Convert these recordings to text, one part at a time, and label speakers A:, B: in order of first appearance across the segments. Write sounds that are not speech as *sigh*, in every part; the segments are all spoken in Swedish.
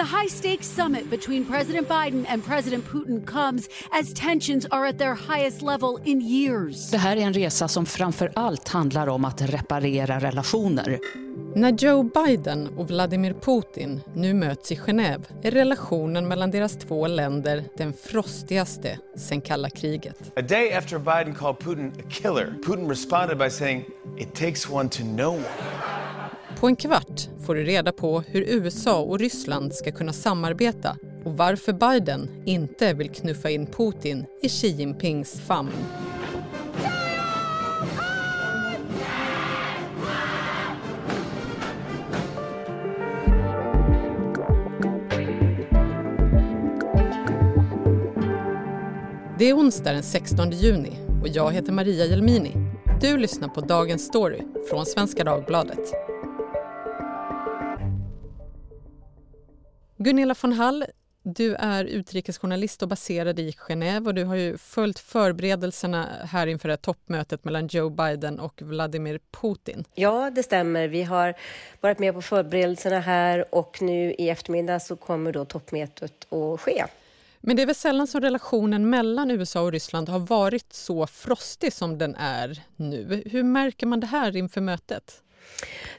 A: The high stakes summit between President Biden and President Putin comes as tensions are at their highest level in years.
B: Det här är en resa som framför allt handlar om att reparera relationer.
C: När Joe Biden och Vladimir Putin nu möts i Genève är relationen mellan deras två länder den frostigaste sedan kalla kriget.
D: A day after Biden called Putin a killer, Putin responded by saying, it takes one to know one.
C: På en kvart får du reda på hur USA och Ryssland ska kunna samarbeta och varför Biden inte vill knuffa in Putin i Xi Jinpings famn. Det är onsdag den 16 juni och jag heter Maria Jelmini. Du lyssnar på Dagens Story från Svenska Dagbladet. Gunilla von Hall, du är utrikesjournalist och baserad i Genève och du har ju följt förberedelserna här inför det toppmötet mellan Joe Biden och Vladimir Putin.
E: Ja, det stämmer. Vi har varit med på förberedelserna här och nu i eftermiddag så kommer då toppmötet att ske.
C: Men det är väl sällan som relationen mellan USA och Ryssland har varit så frostig som den är nu. Hur märker man det här inför mötet?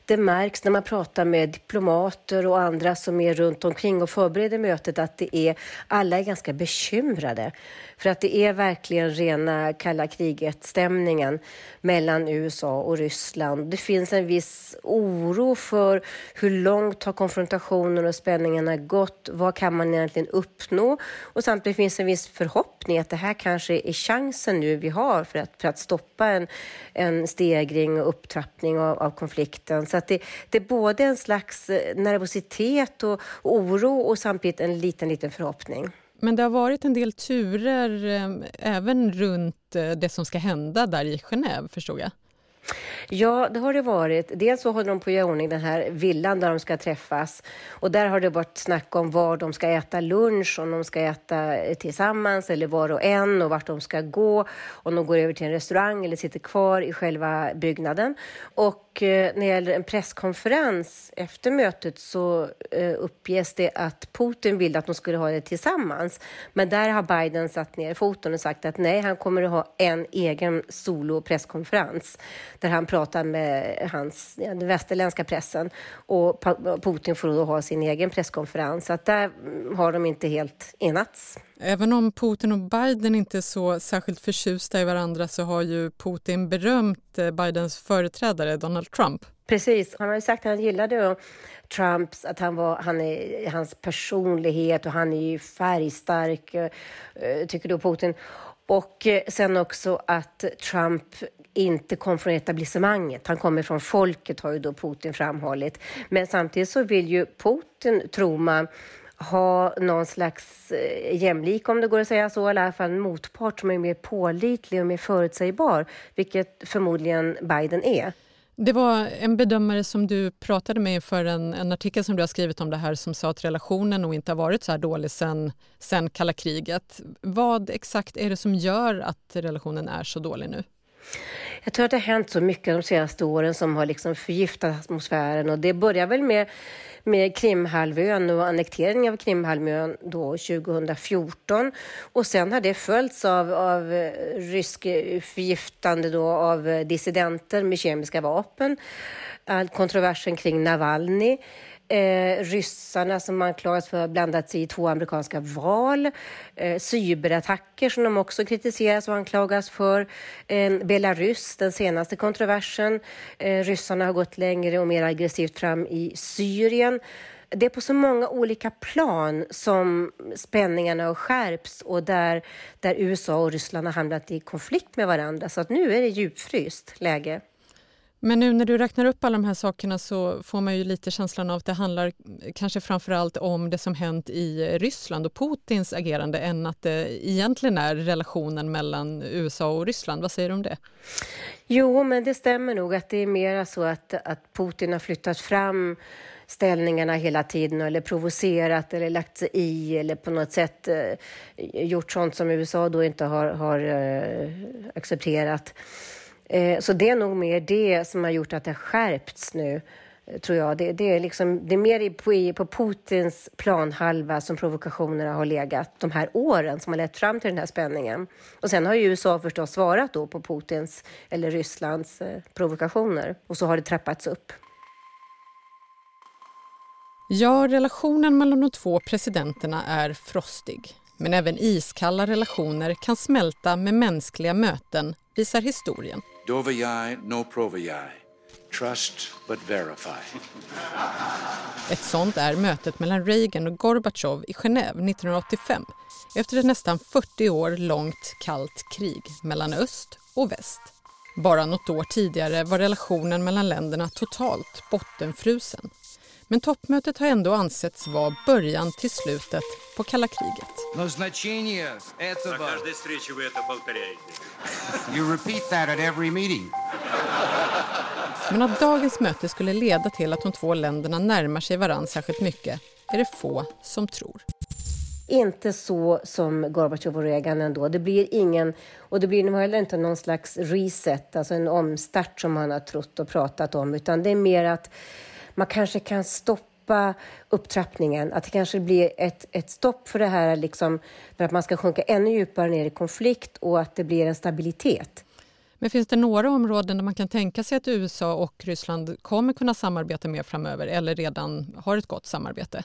E: Det märks när man pratar med diplomater och andra som är runt omkring och förbereder mötet att det är, alla är ganska bekymrade. För att det är verkligen rena kalla kriget-stämningen mellan USA och Ryssland. Det finns en viss oro för hur långt har konfrontationen och spänningarna gått? Vad kan man egentligen uppnå? Och samtidigt finns en viss förhoppning att det här kanske är chansen nu vi har för att, för att stoppa en, en stegring och upptrappning av, av konflikten. Så att det, det är både en slags eh, nervositet och oro och samtidigt en liten, liten förhoppning.
C: Men det har varit en del turer eh, även runt eh, det som ska hända där i Genève, förstod jag.
E: Ja, det har det varit. Dels så håller de på att göra ordning den här villan där de ska träffas. Och där har det varit snack om var de ska äta lunch, om de ska äta tillsammans eller var och en och vart de ska gå. Om de går över till en restaurang eller sitter kvar i själva byggnaden. Och eh, när det gäller en presskonferens efter mötet så eh, uppges det att Putin ville att de skulle ha det tillsammans. Men där har Biden satt ner foten och sagt att nej, han kommer att ha en egen solo-presskonferens där han pratar med hans, den västerländska pressen och Putin får då ha sin egen presskonferens. Så att där har de inte helt enats.
C: Även om Putin och Biden inte är så särskilt förtjusta i varandra så har ju Putin berömt eh, Bidens företrädare Donald Trump.
E: Precis, han har ju sagt att han gillade Trumps, att han var, han är, hans personlighet och han är ju färgstark, eh, tycker då Putin. Och eh, sen också att Trump inte kom från etablissemanget. Han kommer från folket, har ju då Putin framhållit. Men samtidigt så vill ju Putin, tror man, ha någon slags eh, jämlik, om det går att säga så, eller i alla fall en motpart som är mer pålitlig och mer förutsägbar, vilket förmodligen Biden är.
C: Det var en bedömare som du pratade med inför en, en, artikel som du har skrivit om det här som sa att relationen nog inte har varit så här dålig sen, sen kalla kriget. Vad exakt är det som gör att relationen är så dålig nu?
E: Jag tror att det har hänt så mycket de senaste åren som har liksom förgiftat atmosfären och det börjar väl med med Krimhalvön och annekteringen av Krimhalvön då 2014. Och sen har det följts av, av rysk förgiftande då av dissidenter med kemiska vapen. All kontroversen kring Navalny eh, ryssarna som anklagas för att ha blandat sig i två amerikanska val, eh, cyberattacker som de också kritiseras och anklagas för, eh, Belarus, den senaste kontroversen. Eh, ryssarna har gått längre och mer aggressivt fram i Syrien. Det är på så många olika plan som spänningarna har skärpts och där, där USA och Ryssland har hamnat i konflikt med varandra. Så att nu är det djupfryst läge.
C: Men nu när du räknar upp alla de här sakerna så får man ju lite känslan av att det handlar kanske framförallt om det som hänt i Ryssland och Putins agerande än att det egentligen är relationen mellan USA och Ryssland. Vad säger du om det?
E: Jo, men det stämmer nog att det är mer så att, att Putin har flyttat fram ställningarna hela tiden eller provocerat eller lagt sig i eller på något sätt eh, gjort sånt som USA då inte har, har eh, accepterat. Eh, så det är nog mer det som har gjort att det har skärpts nu. Eh, tror jag. Det, det är, liksom, det är mer på, på Putins planhalva som provokationerna har legat de här åren som har lett fram till den här spänningen. Och sen har ju USA förstås svarat då på Putins eller Rysslands eh, provokationer och så har det trappats upp.
C: Ja, relationen mellan de två presidenterna är frostig. Men även iskalla relationer kan smälta med mänskliga möten, visar historien.
F: Dovajai no provajai. Trust but verify.
C: Ett sånt är mötet mellan Reagan och Gorbatjov i Genève 1985 efter ett nästan 40 år långt kallt krig mellan öst och väst. Bara något år tidigare var relationen mellan länderna totalt bottenfrusen. Men toppmötet har ändå ansetts vara början till slutet på kalla kriget.
F: You repeat that at every meeting.
C: Men att dagens möte skulle leda till att de två länderna närmar sig varandra särskilt mycket är det få som tror.
E: Inte så som Gorbatjov och Reagan ändå. Det blir ingen, och det blir nog heller inte någon slags reset, alltså en omstart som man har trott och pratat om, utan det är mer att man kanske kan stoppa upptrappningen, att det kanske blir ett, ett stopp för det här, liksom, för att man ska sjunka ännu djupare ner i konflikt och att det blir en stabilitet.
C: Men finns det några områden där man kan tänka sig att USA och Ryssland kommer kunna samarbeta mer framöver eller redan har ett gott samarbete?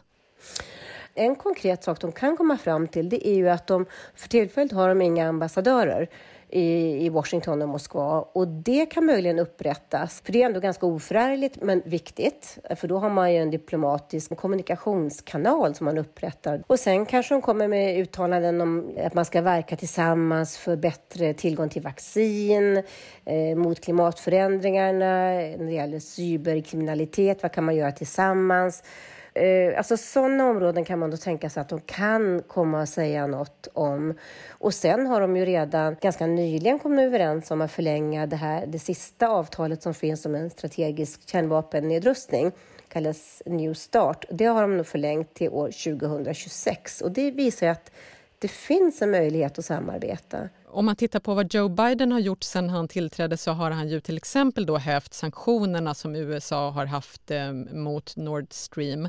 E: En konkret sak de kan komma fram till det är ju att de för tillfället har de inga ambassadörer i, Washington och Moskva och det kan möjligen upprättas. För det är ändå ganska oförargligt men viktigt. För då har man ju en diplomatisk kommunikationskanal som man upprättar. Och sen kanske de kommer med uttalanden om att man ska verka tillsammans för bättre tillgång till vaccin, eh, mot klimatförändringarna, när det gäller cyberkriminalitet, vad kan man göra tillsammans? Eh, alltså sådana områden kan man då tänka sig att de kan komma att säga något om. Och sen har de ju redan ganska nyligen kommit överens om att förlänga det här, det sista avtalet som finns om en strategisk kärnvapennedrustning kallas New Start. Det har de nu förlängt till år 2026 och det visar ju att det finns en möjlighet att samarbeta.
C: Om man tittar på vad Joe Biden har gjort sen han tillträdde så har han ju till exempel då hävt sanktionerna som USA har haft eh, mot Nord Stream,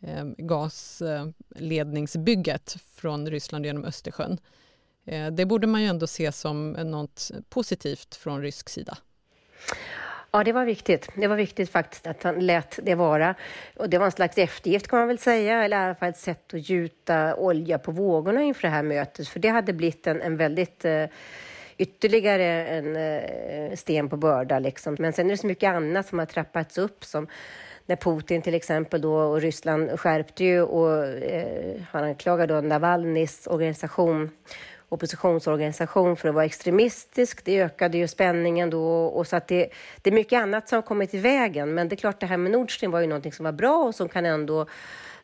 C: eh, gasledningsbygget från Ryssland genom Östersjön. Eh, det borde man ju ändå se som något positivt från rysk sida.
E: Ja, det var viktigt. Det var viktigt faktiskt att han lät det vara. Och det var en slags eftergift kan man väl säga, eller i alla fall ett sätt att gjuta olja på vågorna inför det här mötet. För det hade blivit en, en väldigt eh, ytterligare en eh, sten på börda. Liksom. Men sen är det så mycket annat som har trappats upp som när Putin till exempel då och Ryssland skärpte ju och eh, han anklagade då Navalnys organisation oppositionsorganisation för att vara extremistisk. Det ökade ju spänningen då och så att det, det är mycket annat som har kommit i vägen. Men det är klart, det här med Nord Stream var ju någonting som var bra och som kan ändå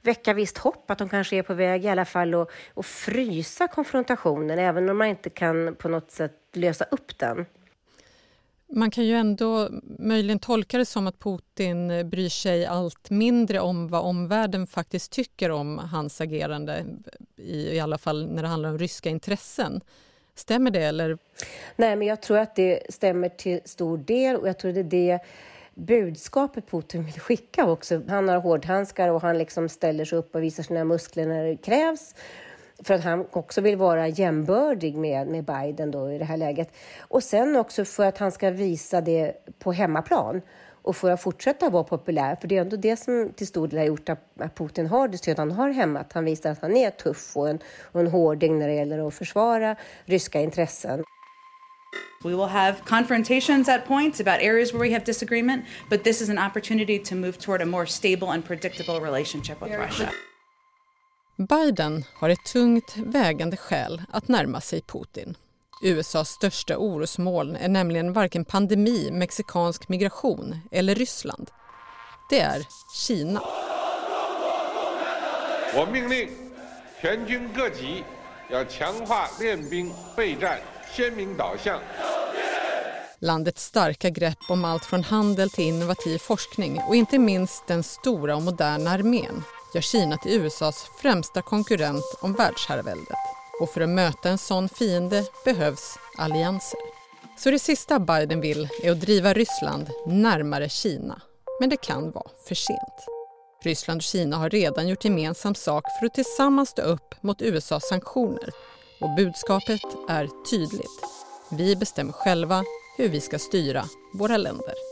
E: väcka visst hopp att de kanske är på väg i alla fall att frysa konfrontationen, även om man inte kan på något sätt lösa upp den.
C: Man kan ju ändå möjligen tolka det som att Putin eh, bryr sig allt mindre om vad omvärlden faktiskt tycker om hans agerande, i, i alla fall när det handlar om ryska intressen. Stämmer det? Eller?
E: Nej, men jag tror att det stämmer till stor del och jag tror det är det budskapet Putin vill skicka också. Han har hårdhandskar och han liksom ställer sig upp och visar sina muskler när det krävs för att han också vill vara jämbördig med, med Biden då i det här läget. Och sen också för att han ska visa det på hemmaplan och för att fortsätta vara populär. För det är ändå det som till stor del har gjort att Putin har det stöd han har hemma. Att han visar att han är tuff och en, och en hårding när det gäller att försvara ryska intressen.
G: We will have confrontations at points about areas where we have disagreement, but this is an opportunity to move toward a more stable and predictable relationship with Russia.
C: Biden har ett tungt vägande skäl att närma sig Putin. USAs största orosmoln är nämligen varken pandemi, mexikansk migration eller Ryssland. Det är Kina. Landets starka grepp om allt från handel till innovativ forskning och inte minst den stora och moderna armén gör Kina till USAs främsta konkurrent om världsherraväldet. Och för att möta en sån fiende behövs allianser. Så det sista Biden vill är att driva Ryssland närmare Kina. Men det kan vara för sent. Ryssland och Kina har redan gjort gemensam sak för att tillsammans stå upp mot USAs sanktioner. Och budskapet är tydligt. Vi bestämmer själva hur vi ska styra våra länder.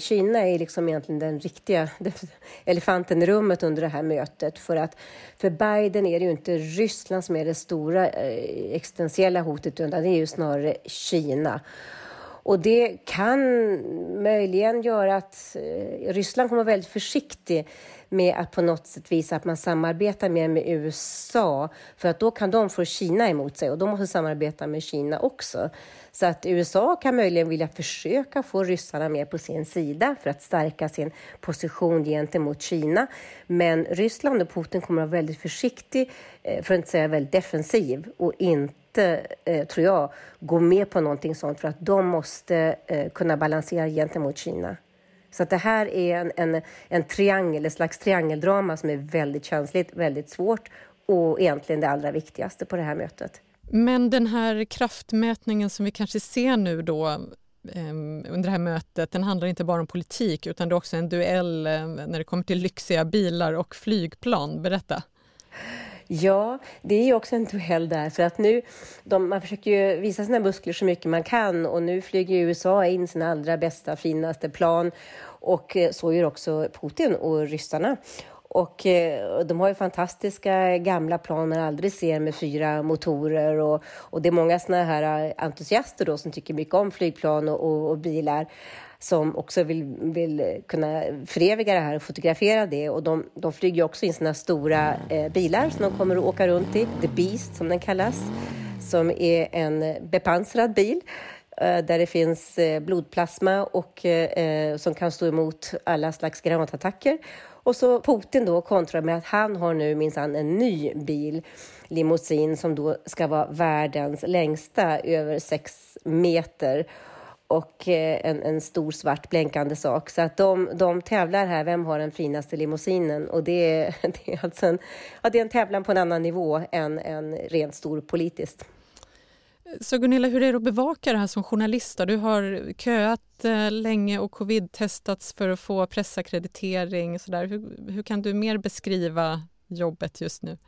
E: Kina är liksom egentligen den riktiga *laughs* elefanten i rummet under det här mötet. För att för Biden är det ju inte Ryssland som är det stora eh, existentiella hotet, utan det är ju snarare Kina. Och det kan möjligen göra att eh, Ryssland kommer vara väldigt försiktig med att på något sätt visa att man samarbetar mer med USA, för att då kan de få Kina emot sig och de måste samarbeta med Kina också. Så att USA kan möjligen vilja försöka få ryssarna med på sin sida för att stärka sin position gentemot Kina. Men Ryssland och Putin kommer att vara väldigt försiktig, eh, för att inte säga väldigt defensiv och inte, eh, tror jag, gå med på någonting sånt för att de måste eh, kunna balansera gentemot Kina. Så att det här är en, en, en triangel, ett slags triangeldrama som är väldigt känsligt, väldigt svårt och egentligen det allra viktigaste på det här mötet.
C: Men den här kraftmätningen som vi kanske ser nu då ehm, under det här mötet, den handlar inte bara om politik utan det är också en duell eh, när det kommer till lyxiga bilar och flygplan. Berätta.
E: Ja, det är ju också en duell där, för att nu, de, man försöker ju visa sina muskler så mycket man kan och nu flyger USA in sina allra bästa, finaste plan och eh, så gör också Putin och ryssarna. Och eh, de har ju fantastiska gamla plan man aldrig ser med fyra motorer. Och, och det är många sådana här eh, entusiaster då som tycker mycket om flygplan och, och, och bilar som också vill, vill kunna föreviga det här och fotografera det. Och de, de flyger också in sina stora eh, bilar som de kommer att åka runt i, The Beast som den kallas, som är en bepansrad bil. Eh, där det finns eh, blodplasma och eh, eh, som kan stå emot alla slags granatattacker. Och så Putin då kontrar med att han har nu minsann en ny bil, limousin, som då ska vara världens längsta, över sex meter och eh, en, en stor svart blänkande sak. Så att de, de tävlar här, vem har den finaste limousinen? Och det är, *laughs* det är alltså en, ja, det är en tävlan på en annan nivå än, än rent stor politiskt.
C: Så Gunilla, hur är det att bevaka det här som journalist? Du har köat eh, länge och covid-testats för att få pressackreditering. Så där. Hur, hur kan du mer beskriva jobbet just nu?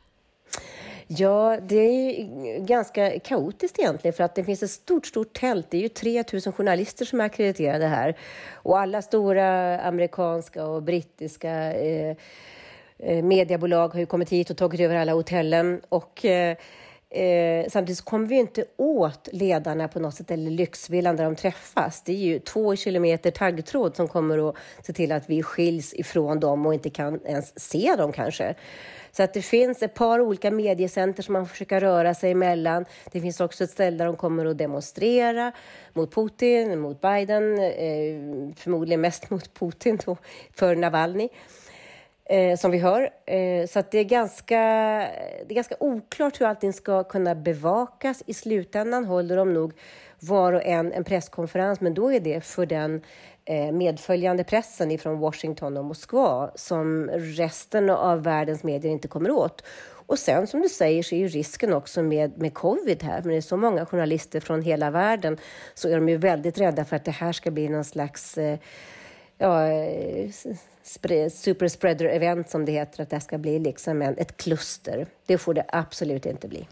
E: Ja, det är ganska kaotiskt egentligen för att det finns ett stort, stort tält. Det är ju 3000 journalister som är akkrediterade här och alla stora amerikanska och brittiska eh, eh, mediebolag har ju kommit hit och tagit över alla hotellen och eh, Eh, samtidigt kommer vi inte åt ledarna på något sätt eller lyxvillan där de träffas. Det är ju två kilometer taggtråd som kommer att se till att vi skiljs ifrån dem och inte kan ens se dem kanske. Så att det finns ett par olika mediecenter som man får röra sig emellan. Det finns också ett ställe där de kommer att demonstrera mot Putin, mot Biden, eh, förmodligen mest mot Putin då, för Navalny. Eh, som vi hör. Eh, så att det, är ganska, det är ganska oklart hur allting ska kunna bevakas. I slutändan håller de nog var och en en presskonferens, men då är det för den Eh, medföljande pressen ifrån Washington och Moskva som resten av världens medier inte kommer åt. Och sen som du säger så är ju risken också med, med covid här, men det är så många journalister från hela världen så är de ju väldigt rädda för att det här ska bli någon slags eh, ja, eh, super spreader event som det heter, att det ska bli liksom en, ett kluster. Det får det absolut inte bli.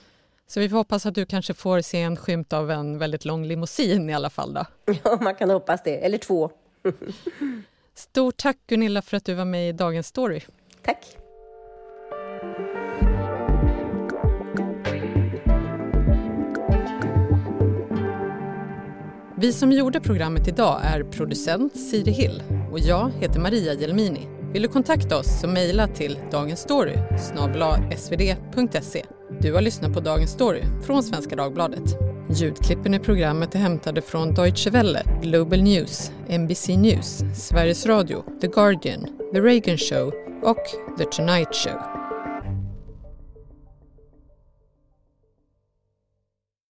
C: Så vi får hoppas att du kanske får se en skymt av en väldigt lång limousin i alla fall då? *laughs*
E: Ja, man kan hoppas det. Eller två. *laughs*
C: Stort tack Gunilla för att du var med i Dagens Story.
E: Tack.
C: Vi som gjorde programmet idag är producent Siri Hill och jag heter Maria Jelmini. Vill du kontakta oss så mejla till dagensstory svd.se. Du har lyssnat på Dagens Story från Svenska Dagbladet. Ljudklippen i programmet är hämtade från Deutsche Welle, Global News, NBC News, Sveriges Radio, The Guardian, The Reagan Show och The Tonight Show.